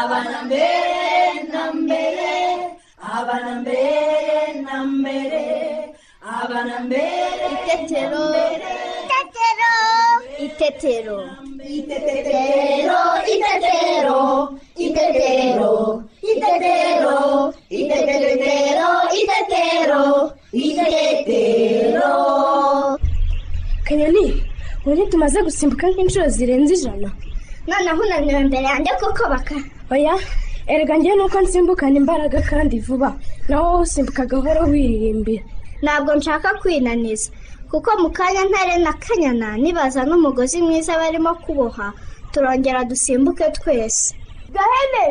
abana mbere na mbere abana mbere na mbere abana mbere itetero itetero itetero itetero itetero itetero itetero itetero itetero kanyoni ubu tumaze gusimbuka nk'inshuro zirenze ijana noneho unaniwe imbere yanjye kuko baka oya erega njyewe nuko nsimbukana imbaraga kandi vuba. Nawe wowe usimbuka gahoro wiririmbira. Ntabwo nshaka kwinaniza. Kuko mu kanya ntare na kanyana nibaza n'umugozi mwiza barimo kuboha turongera dusimbuke twese. Gahene!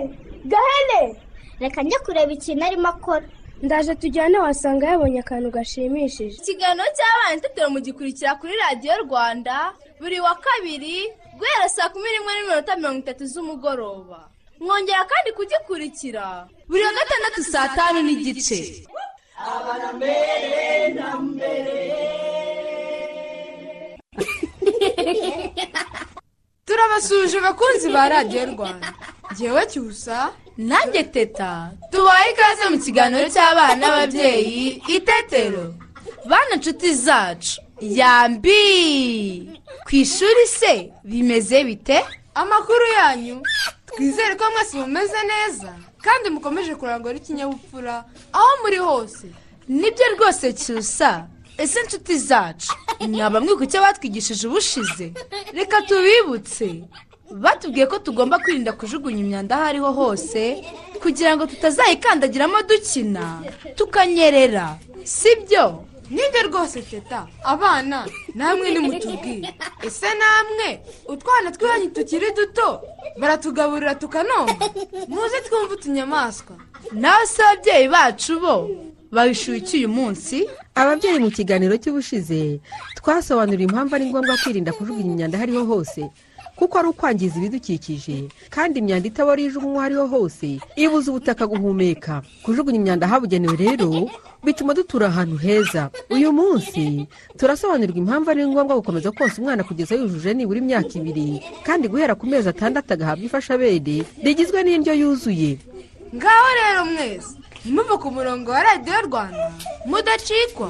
Gahene! Reka njye kureba ikintu arimo akora. Ndaje tujyane wasanga yabonye akantu gashimishije. Ikiganiro cy'abana itetero mugikurikira kuri radiyo rwanda buri wa kabiri guhera saa kumi n'imwe n'iminota mirongo itatu z'umugoroba. Mwongera kandi kugikurikira. Buri wa gatandatu saa tanu n'igice. Turabasuje abakunzi ba radiyo rwanda. Ngewe cyusa. Nanjye teta. Tubaye ikaze mu kiganiro cy'abana n'ababyeyi itetero bana nshuti zacu. Yambi ku ishuri se bimeze bite? Amakuru yanyu. Twizere ko mwese mumeze neza kandi mukomeje kurangwa n'ikinyabupfura aho muri hose. Nibyo rwose cyusa. Ese inshuti zacu? Mwaba icyo batwigishije ubushize? Reka tubibutse. Batubwiye ko tugomba kwirinda kujugunya imyanda aho ariho hose kugira ngo tutazayikandagiramo dukina tukanyerera. Sibyo? Ni byo rwose teta abana namwe nimutubwire. Ese namwe? Utwana tw'iwanyu tukiri duto. Baratugaburira tukanonga muze twumve utunyamaswa. Nawe se ababyeyi bacu bo babishyuye uyu munsi ababyeyi mu kiganiro cy'ubushize twasobanurira impamvu ari ngombwa kwirinda kujugunya imyanda aho ariho hose. Kuko ari ukwangiza ibidukikije. Kandi imyanda itabora ijugunywa aho ariho hose ibuza ubutaka guhumeka. Kujugunya imyanda ahabugenewe rero bituma dutura ahantu heza. Uyu munsi turasobanurirwa impamvu ari ngombwa gukomeza konsa umwana kugeza yujuje nibura imyaka ibiri. Kandi guhera ku mezi atandatu agahabwa ifashabere rigizwe n'indyo yuzuye. Ngaho rero mwese ntimuve ku murongo wa radiyo rwanda. Mudacikwa.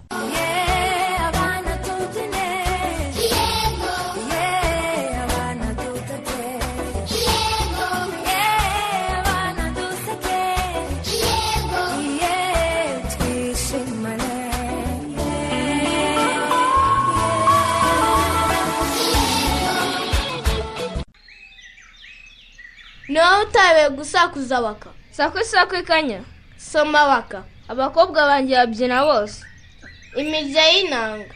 Utayobewe gusakuza waka. Sakwe sakwe kanya soma waka. Abakobwa banjye babyina bose. Imirya y'inanga.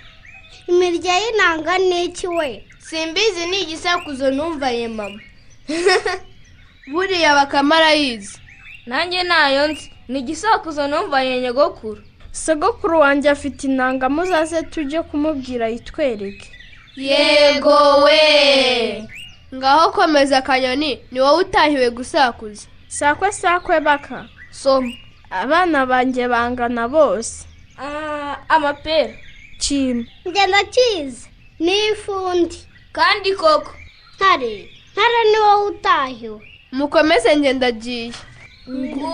Imirya y'inanga ni iki we? Simbizi ni igisakuzo numvaye mama. Buriya bakamara yize. Nanjye na yo nzi. Ni igisakuzo numvaye nyogokuru. Sogokuru wanjye afite inanga muzaze tujye kumubwira yitwereke. Yego we! Ngaho komeza akanyoni ni wowe utahiwe gusakuza. Sakwe sakwe baka. Soma abana banjye bangana bose. Ah, amapera. Kimwe ngenda kizi ni ifundi. Kandi koko. Ntare ntare ni wowe utahiwe. Mukomeze ngendagiye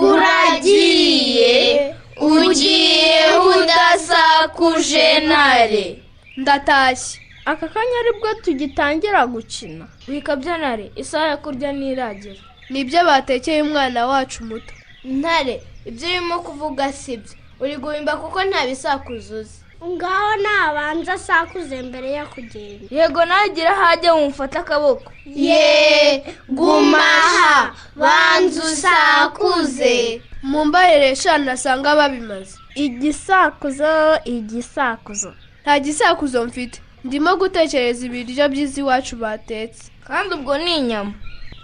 uragiye ugiye udasakuje ntare. Ndatashye. Aka kanya ari bwo tugitangira gukina. Wikabya ntare isaha yo kurya ntiragera ni byo batekeye umwana wacu muto. Ntare ibyo urimo kuvuga si byo? Uri guhimba kuko nta bisakuzo uzi. Ngaho nabanza asakuze mbere yo kugenda. Yego nagira aho ajya wumufate akaboko. Ye gumaha banza usakuze. Mu mbarire eshanu nasanga babimaze. Igisakuzo igisakuzo. Nta gisakuzo mfite. Ndimo gutekereza ibiryo byiza iwacu batetse. Kandi ubwo ni inyama.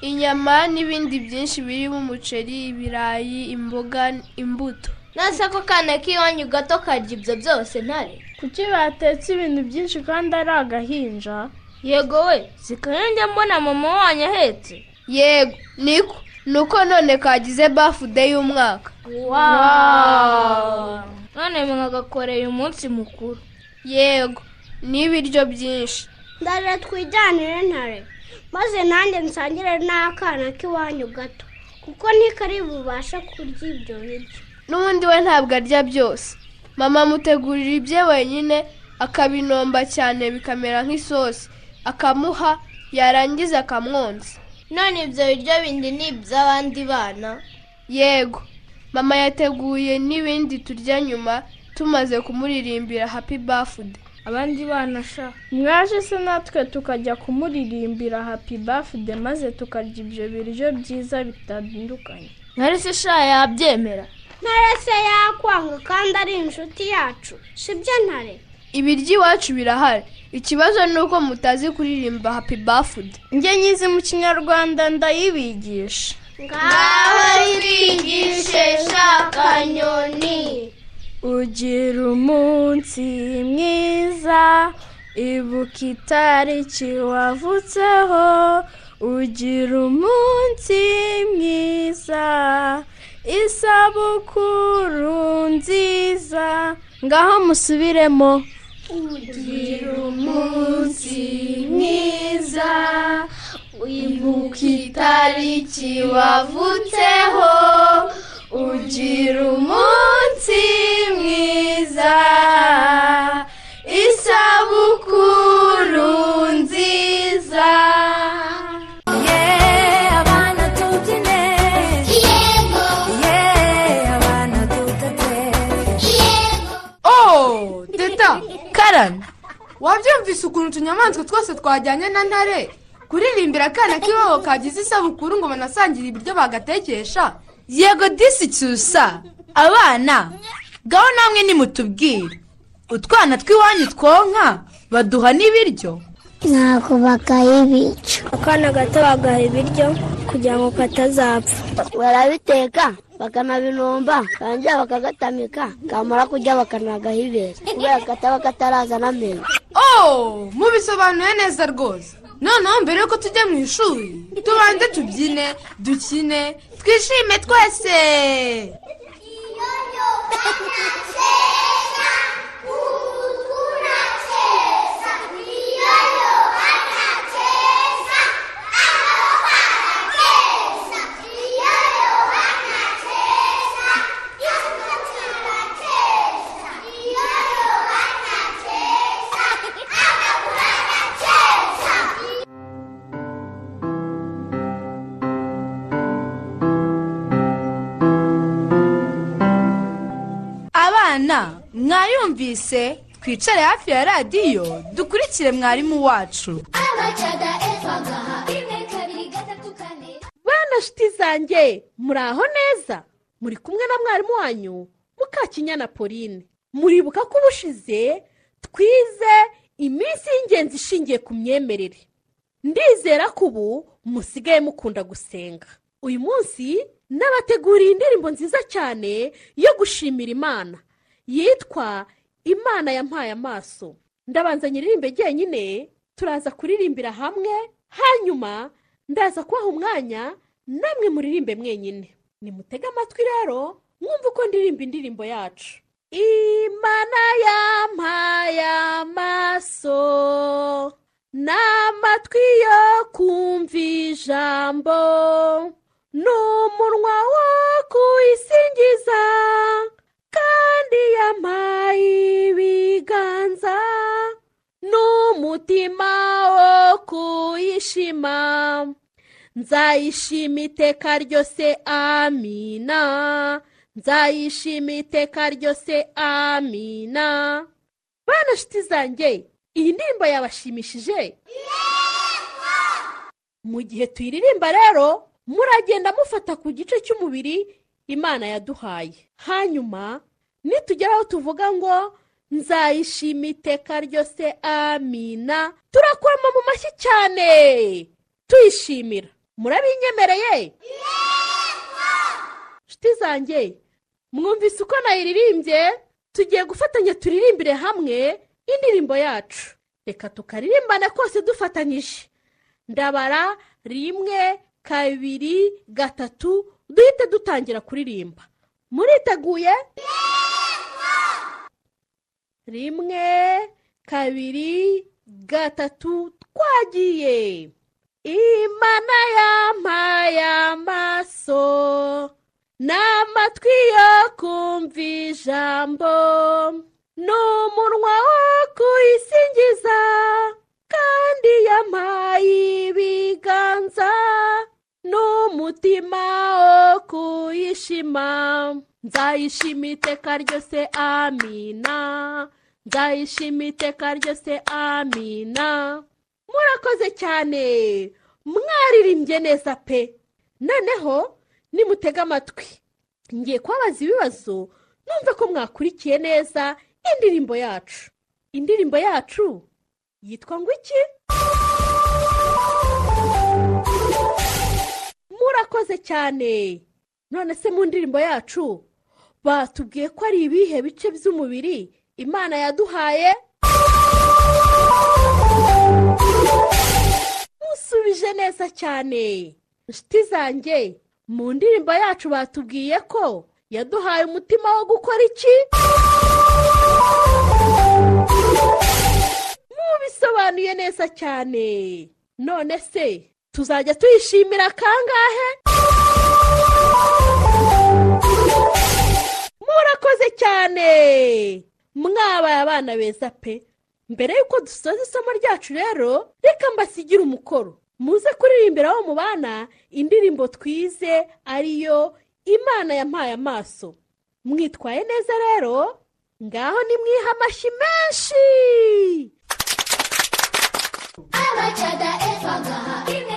Inyama n'ibindi byinshi birimo umuceri ibirayi imboga imbuto. Nase ako kana k'iwanyu gato karya ibyo byose ntare. Kuki batetse ibintu byinshi kandi ari agahinja? Yego we zikajya mbona mama wanyu ahetse? Yego niko nuko none kagize bafude y'umwaka. None mwagakoreye umunsi mukuru. Yego. N'ibiryo byinshi. Ndaje twijyanire ntare maze nanjye nsangire n'akana k'iwanyu gato kuko ntikari bubashe kurya ibyo biryo. N'ubundi we ntabwo arya byose. Mama amutegurira ibye wenyine akabinomba cyane bikamera nk'isosi. Akamuha yarangiza akamwonsa. None ibyo biryo bindi ni iby'abandi bana? Yego. Mama yateguye n'ibindi turya nyuma tumaze kumuririmbira happy birthday. Abandi bana sha. Mwaje se natwe tukajya kumuririmbira happy birthday maze tukarya ibyo biryo byiza bitandukanye. Ntare se sha yabyemera? Ntare se yakwanga kandi ari inshuti yacu. Sibyo ntare? Ibiryo iwacu birahari. Ikibazo ni uko mutazi kuririmba happy birthday. Njye nyizi mu kinyarwanda ndayibigisha. Ngaho twigishe shakanyoni ugira umunsi mwiza ibuka itariki wavutseho. Ugira umunsi mwiza isabukuru nziza. Ngaho musubiremo. Ugira umunsi mwiza wibuka itariki wavutseho. Ugira umunsi mwiza isabukuru nziza. Oh teta karani wabyumvise ukuntu utunyamaswa twose twajyanye na ntare. Kuririmbira akana k'iwabo kagize isabukuru ngo banasangire ibiryo bagatekesha. Yego disi cyusa abana gaho namwe nimutubwire. Utwana tw'iwanyu twonka baduha n'ibiryo. Ntabwo bakayibica akana gato bagaha ibiryo kugira ngo katazapfa. Barabiteka bakanabinomba barangira bakagatamika kamara kurya bakanagaha ibere. Kubera kataba kataraza n'amenyo. Oh mubisobanuye neza rwose. Noneho mbere yuko tujya mu ishuri tubanze tubyine dukine twishime twese. mwayumvise twicare hafi ya radiyo. Dukurikire mwarimu wacu. Bana shiti zanjye muri aho neza? Muri kumwe na mwarimu wanyu mukakinyana pauline. Muribuka ko ubushize twize iminsi y'ingenzi ishingiye ku myemerere. Ndizera ko ubu musigaye mukunda gusenga. Uyu munsi nabateguriye indirimbo nziza cyane yo gushimira imana. Yitwa imana yampaye amaso. Ndabanza nyiririmbe jyenyine turaza kuririmbira hamwe hanyuma ndaza kubaha umwanya namwe muririmbe mwenyine. Nimutege amatwi rero mwumve uko ndirimba indirimbo yacu. Imana yampaye amaso n'amatwi yo kumva ijambo n'umunwa wo kuyisingiza kandi yampaye ibiganza n'umutima wo kuyishima nzayishima iteka ryose amina. Nzayishima iteka ryose amina. Bana shiti zanjye iyi ndirimbo yabashimishije? Mu gihe tuyiririmba rero muragenda mufata ku gice cy'umubiri imana yaduhaye. Hanyuma nitugera aho tuvuga ngo nzayishima iteka ryose amina. Turakuramo mu mashyi cyane. Tuyishimira. Murabinyemereye? Nshuti zanjye mwumvise uko nayiririmbye? Tugiye gufatanya turirimbire hamwe indirimbo yacu. Reka tukaririmbane kose dufatanyije. Ndabara rimwe kabiri gatatu duhite dutangira kuririmba. Muriteguye? Rimwe kabiri gatatu twagiye. Imana yampaye amaso n'amatwi yo kumva ijambo. N'umunwa wo kuyisingiza kandi yampaye ibiganza. N'umutima wo kuyishima nzayishima iteka ryose amina. Nzayishima iteka ryose amina. Murakoze cyane. Mwaririmbye neza pe. Noneho nimutega amatwi. Ngiye kubabaza ibibazo numve ko mwakurikiye neza indirimbo yacu. Indirimbo yacu yitwa ngo iki? Murakoze cyane. None se mu ndirimbo yacu batubwiye ko ari ibihe bice by'umubiri imana yaduhaye? Musubije neza cyane. Inshuti zanjye mu ndirimbo yacu batubwiye ko yaduhaye umutima wo gukora iki? Mubisobanuye neza cyane. None se tuzajya tuyishimira kangahe? Murakoze cyane! Mwabaye abana beza pe. Mbere y'uko dusoza isomo ryacu rero reka mbasigire umukoro. Muze kuririmbira aho mubana indirimbo twize ariyo imana yampaye amaso. Mwitwaye neza rero ngaho nimwiha amashyi menshi! Abacada efa gaha rimwe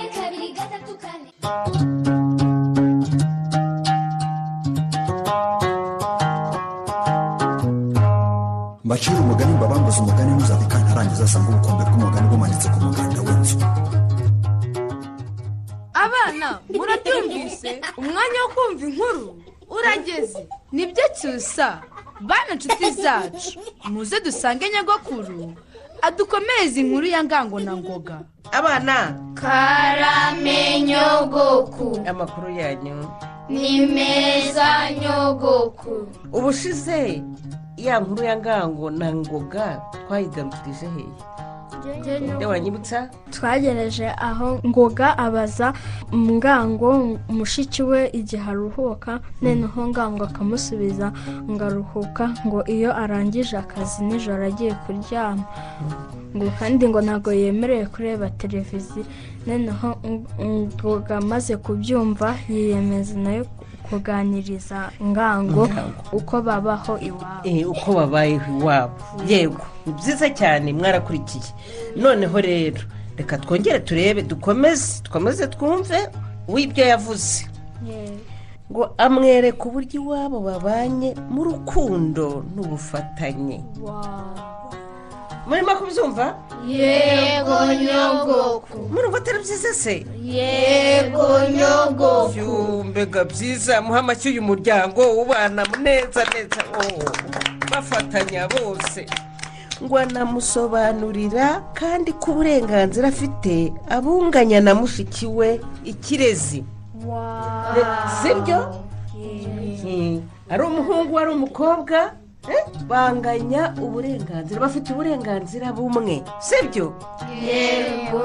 kabiri gatatu mbacire umugani mbabambuze umugani ntuzave kantarangiza asanga ubukombe bw'umugani bumanitse ku muganda w'inzu. Abana murabyumvise? Umwanya wo kumva inkuru? Urageze. Nibyo cyusa. Bana nshuti zacu. Muze dusange nyagakuru adukomereze inkuru ya ngango na ngoga. Abana karame nyogoku. Amakuru yanyu. Ni meza nyogoku. Ubushize ya nkuru ya ngango na ngoga twayigarukirije hehe. Nde wanyibutsa twagereje aho ngoga abaza ngango mushiki we igihe aruhuka noneho ngango akamusubiza ngo aruhuka ngo iyo arangije akazi nijoro agiye kuryama. Ngo kandi ngo ntabwo yemerewe kureba televiziyo. Noneho ngoga amaze kubyumva yiyemeza na yo kuganiriza ngango uko babaho iwabo. Eh, uko babayeho iwabo. Yego ni byiza cyane mwarakurikiye. Noneho rero reka twongere turebe dukomeze dukomeze twumve w'ibyo yavuze. Ngo amwereka uburyo iwabo babanye mu rukundo n'ubufatanye. Murimo kubyumva yego nyogoku murumva atari byiza se yego nyogoku Yoo, mbega byiza muha amashyi uyu muryango ubana neza neza oh, bafatanya bose. Ngo anamusobanurira kandi ko uburenganzira afite abunganya na mushiki we ikirezi. Sibyo? Mm. ari umuhungu ari umukobwa? Banganya uburenganzira bafite uburenganzira bumwe sibyo? Yego.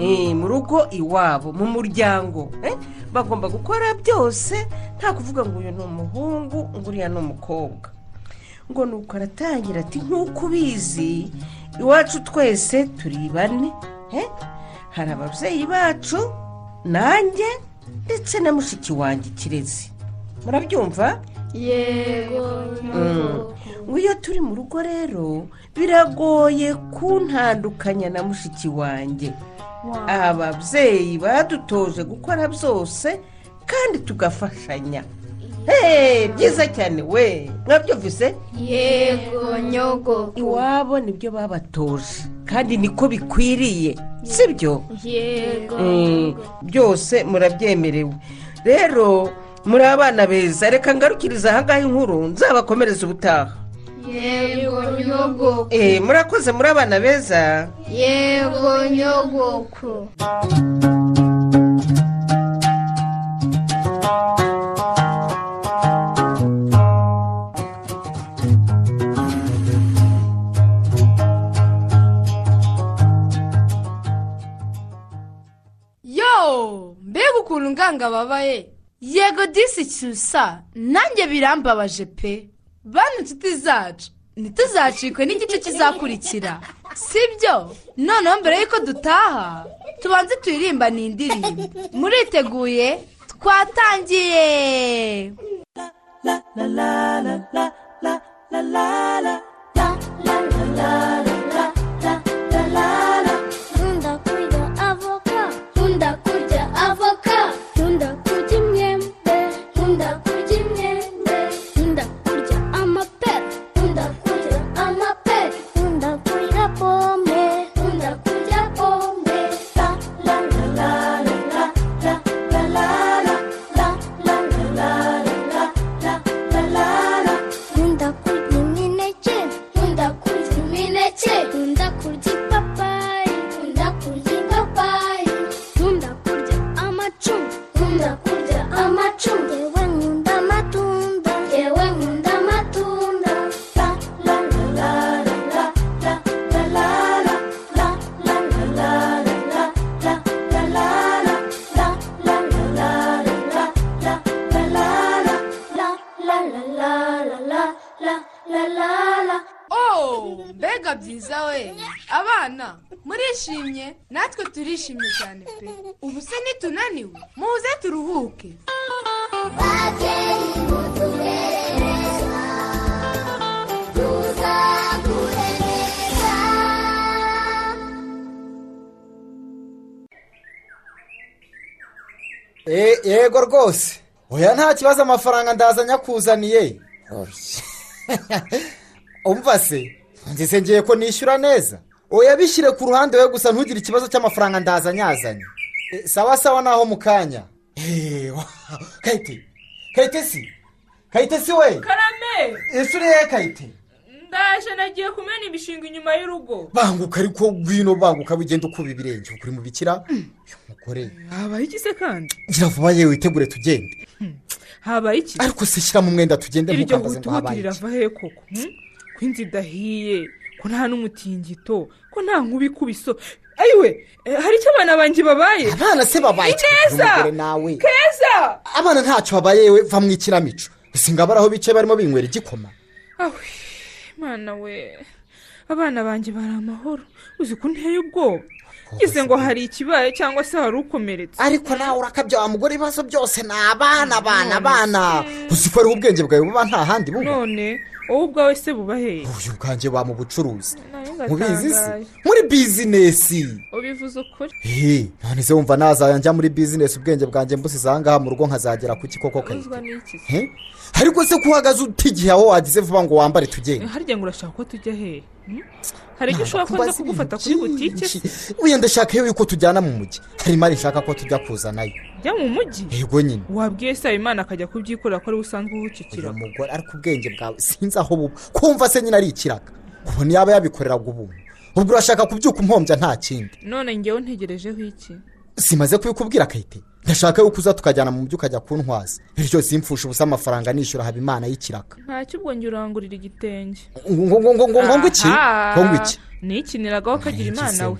Eh, mu rugo iwabo mu muryango eh, bagomba gukora byose nta kuvuga ngo uyu ni umuhungu ngo uriya ni umukobwa. Ngo nuko aratangira ati nk'uko ubizi iwacu twese turi bane eh, hari ababyeyi bacu nanjye ndetse na mushiki wanjye kirezi. Murabyumva? Yego. Mm. Iyo turi mu rugo rero biragoye kuntandukanya na mushiki wanjye. Ababyeyi badutoje gukora byose kandi tugafashanya. Byiza cyane we. Mwabyumvise? Yego nyogoku. Iwabo ni byo babatoje kandi niko bikwiriye sibyo? Yego Mm, byose murabyemerewe. Rero muri abana beza reka ngarukiriza ahangaha inkuru nzabakomereza ubutaha. Yego nyogoko Eh, murakoze muri abana beza. Yego nyogoko yo mbega ukuntu nganga babaye. Yego disi cyusa nanjye birambabaje pe. Bane inshuti zacu ntituzacikwe n'igice kizakurikira sibyo noneho mbere y'uko dutaha tubanze turirimba ni indirimbo muriteguye twatangiye Nkunda natwe turishimye cyane pe. Ubu se nitunaniwe muze turuhuke. Yego rwose. Oya nta kibazo amafaranga ndaza nyakuzaniye umva se nzize ngiye ko nishyura neza. Oya bishyire ku ruhande we gusa ntugire ikibazo cy'amafaranga ndaza nyazanye. Eh, sawa sawa naho mu kanya. Eh, kayite kayite si? Kayite si we? Karame! Ese uriye kayite ndaje nagiye kumena ibishinga inyuma y'urugo. Banguka ariko ngwino banguka wigenda ukuba ibirenge uri mu bikira? Uyu mugore habaye iki se kandi? Gira vuba yewe witegure tugende. Habaye iki? Ariko se shyiramo umwenda tugende iryo ntukambaze ngo habaye rirava iki he koko hmm? ko inzu idahiye. Ko nta n'umutingito ko nta nkuba ikubiso. Ayiwe eh, hari icyo abana banjye babaye? Abana se babaye Umugore nawe. keza! Abana ntacyo babaye yewe va mu ikinamico. Usinga bari aho bicaye barimo binywera igikoma. Awe mwana we. Abana banjye bari amahoro. Uzi ko nteye ubwoba? Ngeze ngo hari ikibaye cyangwa se hari ukomeretse ariko nawe urakabya wa mugore ibibazo byose ni abana abana abana. uzi ko ariho ubwenge bwawe buba nta handi buba? None wowe ubwawe se buba hehe uyu bwanjye wa mu bucuruzi. Mubizi se muri bizinesi ubivuze ukuri? Eee, none se wumva nazajya muri bizinesi ubwenge bwanjye mbusize ahangaha mu rugo nkazagera ku kikoko kayite ariko se ko uhagaze utigihe aho wagize vuba ngo wambare tugende harya ngo urashaka ko tujya hehe? Hari icyo ushobora kuza kugufata kuri butike se wenda ndashaka yuko tujyana mu mujyi? Hari imari nshaka ko tujya kuzanayo jya mu mujyi? Yego nyine. Wabwiye se habimana akajya kubyikorera ko ari we usanzwe uwucikira uyu mugore ariko ubwenge bwawe sinzi aho buba. Kumva se nyine ari ikiraga ubona yaba yabikoreraga ubuntu. Ubwo urashaka kubyuka umpombya nta kindi? None ngewe ntegerejeho iki? Simaze kubikubwira kayite ndashaka yuko uza tukajyana mu mujyi ukajya kuntwaza bityo simfushe ubusa amafaranga nishyura habimana y'ikiraga ntacyo ubwo njye urangurira igitenge. Ngo ngo ngo ngo ngo iki? Ngo ngo iki? Nikiniragaho kagira imana we.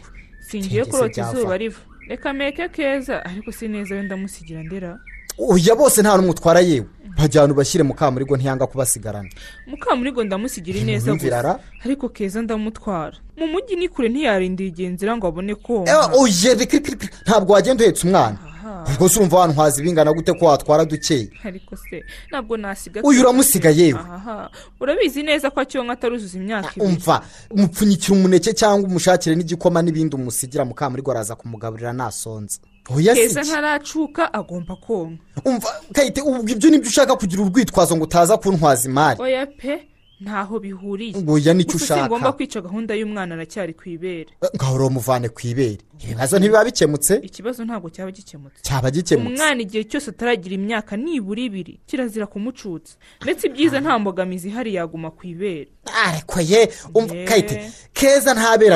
singiye kurota izuba riva. Reka meke keza ariko si neza wenda musigira ndera. Oya bose nta n'umwe utwara yewe. Bajyana ubashyire mu kamurigo ntiyanga kubasigarana. Mukamurigo ndamusigira ineza gusa. ariko keza ndamutwara. Mu mujyi ni kure ntiyarindira igihe nzira ngo abone Eh, konka reka. Ntabwo wagenda uhetse umwana. Ubwo se urumva wantwaza ibingana gute ko watwara dukeya ariko se ntabwo nasiga uyu uramusiga yewe urabizi neza ko acyonka ataruzuza imyaka ibiri. Umva mupfunyikira umuneke cyangwa umushakire n'igikoma n'ibindi umusigira mu kamurigo araza kumugaburira nasonza. Oya si keza ntaracuka agomba konka. Umva kayite ubwo ibyo ni byo ushaka kugira urwitwazo ngo utaza kuntwaza imari. Oya pe ntaho bihuriye Oya, ni cyo Gusa ushaka. singomba kwica gahunda y'umwana aracyari ku ibere. Ngahora umuvane ku ibere. Ibibazo ntibiba bikemutse? Ikibazo ntabwo cyaba gikemutse. Cyaba gikemutse. Umwana igihe cyose ataragira imyaka nibura ibiri kirazira kumucutsa. Ndetse ibyiza nta mbogamizi ihari yaguma ku ibere. Ariko ye. Kayite keza nta bere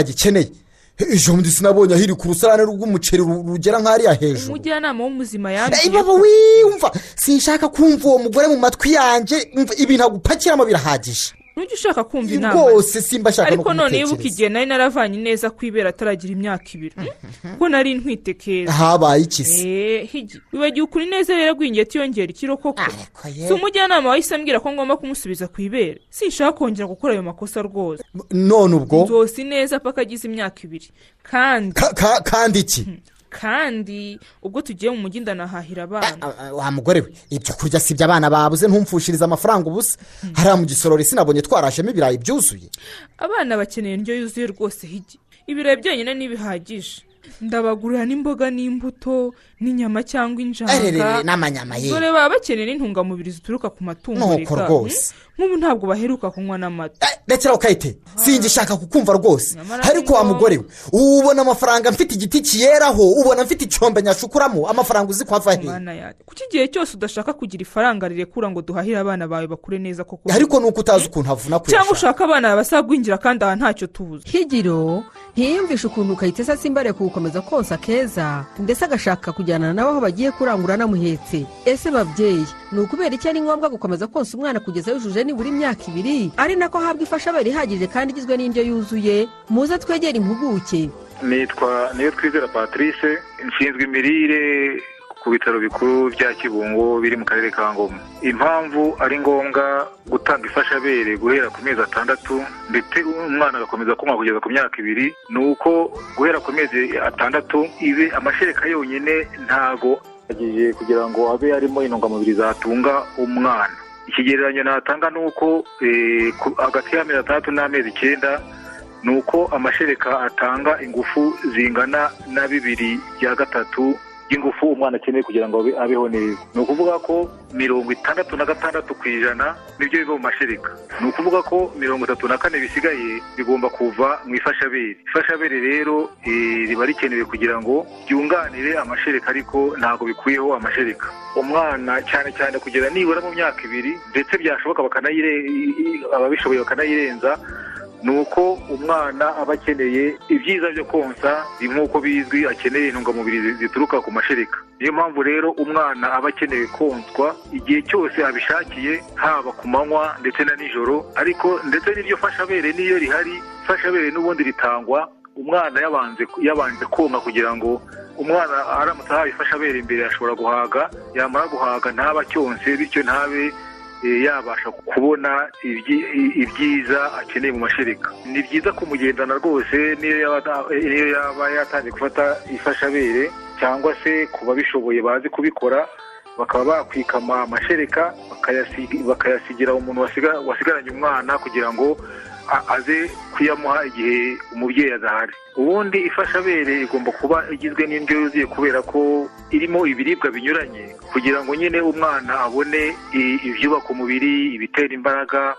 ejo bundi sinabonye ahiri ku rusarane rw'umuceri ru- rugera nk'ariya hejuru. Umujyanama w'umuzima Eh, yambwiye baba ko wiyumva sinshaka kumva uwo mugore mu matwi yanjye ibintu agupakiramo birahagije. Ntujye ushaka kumva inama. rwose simba ashaka no ariko none kumutekereza igihe nari naravanye neza ku ibere ataragira imyaka ibiri. Ko nari ntwite keza habaye iki se? Eh, wibagiwe ukuri neza rero agwingiye tiyongera ikiro koko? Si umujyanama wahise ambwira ko ngomba kumusubiza ku ibere. Sinshaka kongera gukora ayo makosa rwose. None ubwo? Nzosi neza paka agize imyaka ibiri. Kandi kandi iki? Kandi ubwo tugiye mu mujyi ndanahahira abana. Wa mugore we. Ibyo kurya si ibyo abana babuze ntumfushirize amafaranga ubusa. Hariya mu gisorori sinabonye twarashemo ibirayi byuzuye. Abana bakeneye indyo yuzuye rwose higi. Ibirayi byonyine ntibihagije. Ndabagurira n'imboga n'imbuto n'inyama cyangwa injanga. N'amanyama ye. dore baba bakeneye n'intungamubiri zituruka ku matungo reka, rwose. hmm? nk'ubu ntabwo baheruka kunywa n'amata. Rekeraho kayite singishaka kukumva rwose. Ariko wa mugore we ubona amafaranga mfite igiti kiyeraho ubona mfite icyombe nyashukuramo amafaranga uzi ko ava he kuki igihe cyose udashaka kugira ifaranga rirekura ngo duhahire abana bawe bakure neza koko? Ariko nuko utazi ukuntu havuna cyangwa kuyashaka ushaka abana basagwingira kandi aha ntacyo tubuze. Higiro ntiyiyumvishe ukuntu kayitesa simbare kugukomeza konsa keza ndetse agashaka kujyana nawe aho bagiye kurangura anamuhetse ese babyeyi ni ukubera iki ari ngombwa gukomeza konsa umwana kugeza yujuje nibura imyaka ibiri? Ari nako ahabwa ifashabere ihagije kandi igizwe n'indyo yuzuye? Muze twegere impuguke. Nitwa niyo twizera patrice nshinzwe imirire ku bitaro bikuru bya kibungo biri mu karere ka ngoma. Impamvu ari ngombwa gutanga ifashabere guhera ku mezi atandatu ndetse umwana agakomeza kunywa kugeza ku myaka ibiri ni uko guhera ku mezi atandatu ibe amashereka yonyine ntago agiye kugira ngo abe arimo intungamubiri zatunga umwana. Ikigereranyo natanga ni uko eh, hagati y'amezi atandatu n'amezi icyenda ni uko amashereka atanga ingufu zingana na bibiri bya gatatu by'ingufu umwana akeneye kugira ngo abe- abeho neza. Ni ukuvuga ko mirongo itandatu na gatandatu ku ijana ni byo biva mu mashereka ni ukuvuga ko mirongo itatu na kane bisigaye bigomba kuva mu ifashabere. Ifashabere rero eh, riba rikenewe kugira ngo ryunganire amashereka ariko ntabwo bikuyeho amashereka umwana cyane cyane kugera nibura mu myaka ibiri ndetse byashoboka bakanayire- ababishoboye bakanayirenza ni uko umwana aba akeneye ibyiza byo konsa nk'uko bizwi akeneye intungamubiri zi- zituruka ku mashereka. Niyo mpamvu rero umwana aba akeneye konswa igihe cyose abishakiye haba ku manywa ndetse na nijoro. Ariko ndetse n'iryo fashabere n'iyo rihari fashabere n'ubundi ritangwa umwana yabanje konka kugira ngo umwana aramutse ahawe ifashabere imbere ashobora guhaga yamara guhaga ntaba cyonse bityo ntabe yabasha kubona ibyiza akeneye mu mashereka ni byiza kumugendana rwose niyo yaba yatangiye gufata ifashabere cyangwa se ku babishoboye bazi kubikora bakaba bakwikama amashereka bakayasigi- bakayasigira umuntu wasiga- wasigaranye umwana kugira ngo aze kuyamuha igihe umubyeyi adahari ubundi ifashabere igomba kuba igizwe n'indyo yuzuye kubera ko irimo ibiribwa binyuranye kugira ngo nyine umwana abone ibyubaka umubiri ibitera imbaraga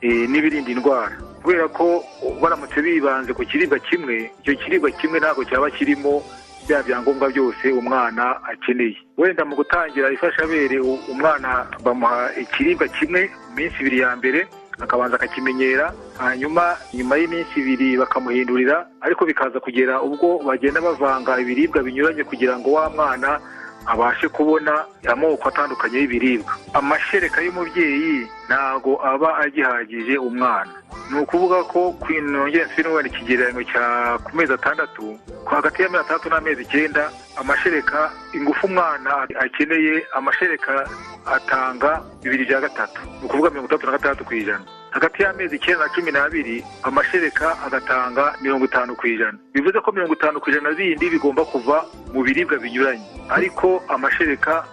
eh, n'ibirinda indwara. Kubera ko baramutse bibanze ku kiribwa kimwe icyo kiribwa kimwe ntabwo cyaba kirimo bya byangombwa byose umwana akeneye. Wenda mu gutangira ifashabere umwana bamuha ikiribwa kimwe mu minsi ibiri ya mbere akabanza akakimenyera hanyuma nyuma y'iminsi ibiri bakamuhindurira ariko bikaza kugera ubwo bagenda bavanga ibiribwa binyuranye kugira ngo wa mwana abashe kubona amoko atandukanye y'ibiribwa. Amashereka y'umubyeyi ntago aba agihagije umwana. Ni ukuvuga ko kwinongera wenda ikigereranyo cya ku mezi atandatu hagati y'amezi atandatu n'amezi icyenda amashereka ingufu umwana akeneye amashereka atanga bibiri bya gatatu. Ni ukuvuga mirongo itandatu na gatandatu ku ijana. Hagati y'amezi icyenda na cumi n'abiri amashereka agatanga mirongo itanu ku ijana. Bivuze ko mirongo itanu ku ijana bindi bigomba kuva mu biribwa binyuranye. Ariko amashereka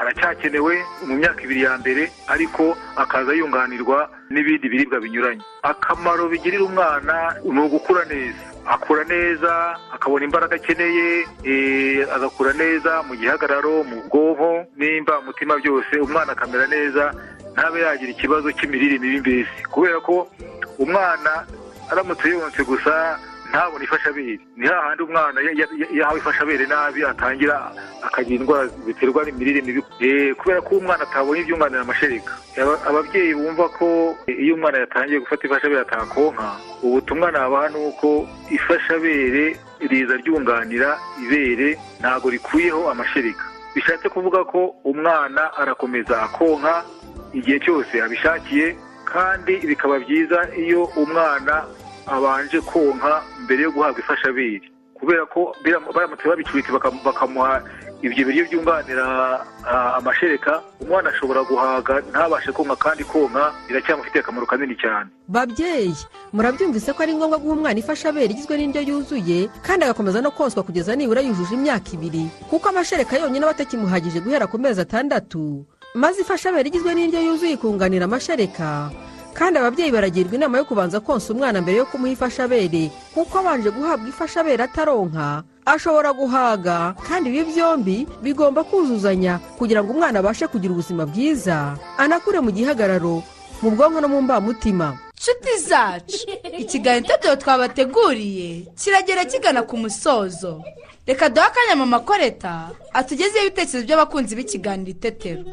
aracyakenewe mu myaka ibiri ya mbere ariko akaza yunganirwa n'ibindi biribwa binyuranye. Akamaro bigirira umwana ni ugukura neza. Akura neza akabona imbaraga akeneye eh, agakura neza mu gihagararo mu bwonko nimba umutima byose umwana akamera neza ntabe yagira ikibazo cy'imirire mibi mbese kubera ko umwana aramutse yonse gusa ntabone ifashabere. Ni hahandi umwana ya- ya- ya- yahawe ifashabere nabi atangira akagira indwara ziterwa n'imirire mibi. Eh, kubera ko umwana atabonye ibyunganira amashereka Aba- ababyeyi bumva ko eh, iyo umwana yatangiye gufata ifashabere atakonka. Ubutumwa nabaha ni uko ifashabere riza ryunganira ibere ntabwo rikuyeho amashereka. Bishatse kuvuga ko umwana arakomeza akonka igihe cyose abishakiye kandi bikaba byiza iyo umwana abanje konka mbere yo guhabwa ifashabere. Kubera ko baramutse babicuritse bakam- bakamuha ibyo biryo byunganira amashereka umwana ashobora guhaga ntabashe konka kandi konka biracyamufitiye akamaro kanini cyane. Babyeyi murabyumvise ko ari ngombwa guha umwana ifashabere igizwe n'indyo yuzuye kandi agakomeza no konswa kugeza nibura yujuje imyaka ibiri. Kuko amashereka yonyine aba atakimuhagije guhera ku mezi atandatu. Maze ifashabere igizwe n'indyo yuzuye ikunganira amashereka kandi ababyeyi baragirwa inama yo kubanza konsa umwana mbere yo kumuha ifashabere kuko abanje guhabwa ifashabere ataronka. Ashobora guhaga kandi ibi byombi bigomba kuzuzanya kugira ngo umwana abashe kugira ubuzima bwiza. Anakure mu gihagararo mu bwonko no mu mbamutima. Nshuti zacu ikiganiro itetero twabateguriye kiragera kigana ku musozo. Reka duhe akanya mama koreta atugezeho ibitekerezo by'abakunzi b'ikiganiro itetero.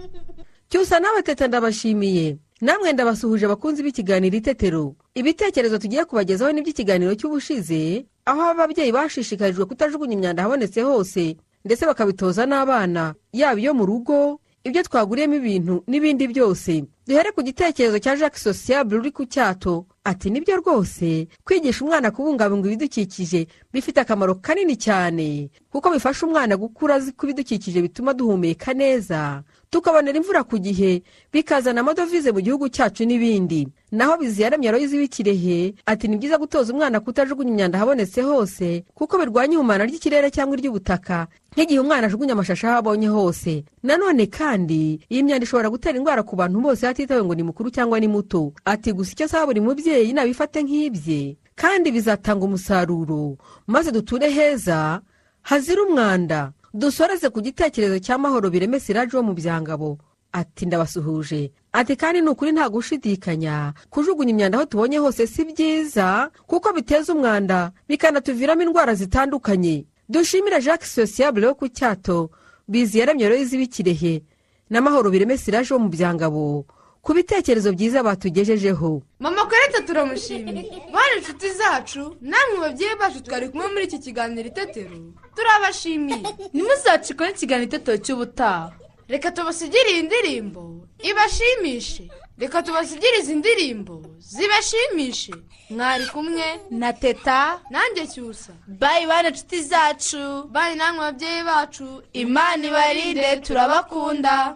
Cyusa nawe teta ndabashimiye. Namwe ndabasuhuje abakunzi b'ikiganiro itetero. Ibitekerezo tugiye kubagezaho n'iby'ikiganiro cy'ubushize aho ababyeyi bashishikarijwe kutajugunya imyanda ahabonetse hose ndetse bakabitoza n'abana yaba iyo mu rugo ibyo twaguriyemo ibintu n'ibindi byose. Duhere ku gitekerezo cya jacques sociable uri ku cyato. Ati ni byo rwose kwigisha umwana kubungabunga ibidukikije bifite akamaro kanini cyane kuko bifasha umwana gukura azi ko ibidukikije bituma duhumeka neza. Tukabonera imvura ku gihe bikazana amadovize mu gihugu cyacu n'ibindi. Naho biziyaremye aroyizi w'ikirehe ati ni byiza gutoza umwana kutajugunya imyanda ahabonetse hose kuko birwanya ihumana ry'ikirere cyangwa iry'ubutaka. Nk'igihe umwana ajugunya amashashi aho abonye hose. Nanone kandi iyi myanda ishobora gutera indwara ku bantu bose hatitawe ngo ni mukuru cyangwa ni muto. Ati gusa icyo asaba buri mubyeyi nabifate nk'ibye. Kandi bizatanga umusaruro. Maze duture heza hazira umwanda. Dusoreze ku gitekerezo cya mahoro bireme siraje wo mu byangabo. Ati ndabasuhuje. Ati kandi ni ukuri nta gushidikanya. Kujugunya imyanda aho tubonye hose si byiza kuko biteza umwanda bikanatuviramo indwara zitandukanye. Dushimire jacques sociable wo ku cyato. Bizi yaremye rero z'ibikirehe n'amahoro bireme siraje wo mu byangabo. Ku bitekerezo byiza batugejejeho. Mama turamushimiye bari inshuti zacu namwe babyeyi bacu twari kumwe muri iki kiganiro itetero. Turabashimiye. Ntimuzacikore ikiganiro itetero cy'ubutaha. Reka tubasigire iyi ndirimbo ibashimishe. Reka tubasigire izi ndirimbo zibashimishe. Mwari kumwe na teta. Nanjye cyusa. Bayi bane inshuti zacu. Bayi namwe babyeyi bacu. Imana ibarinde turabakunda.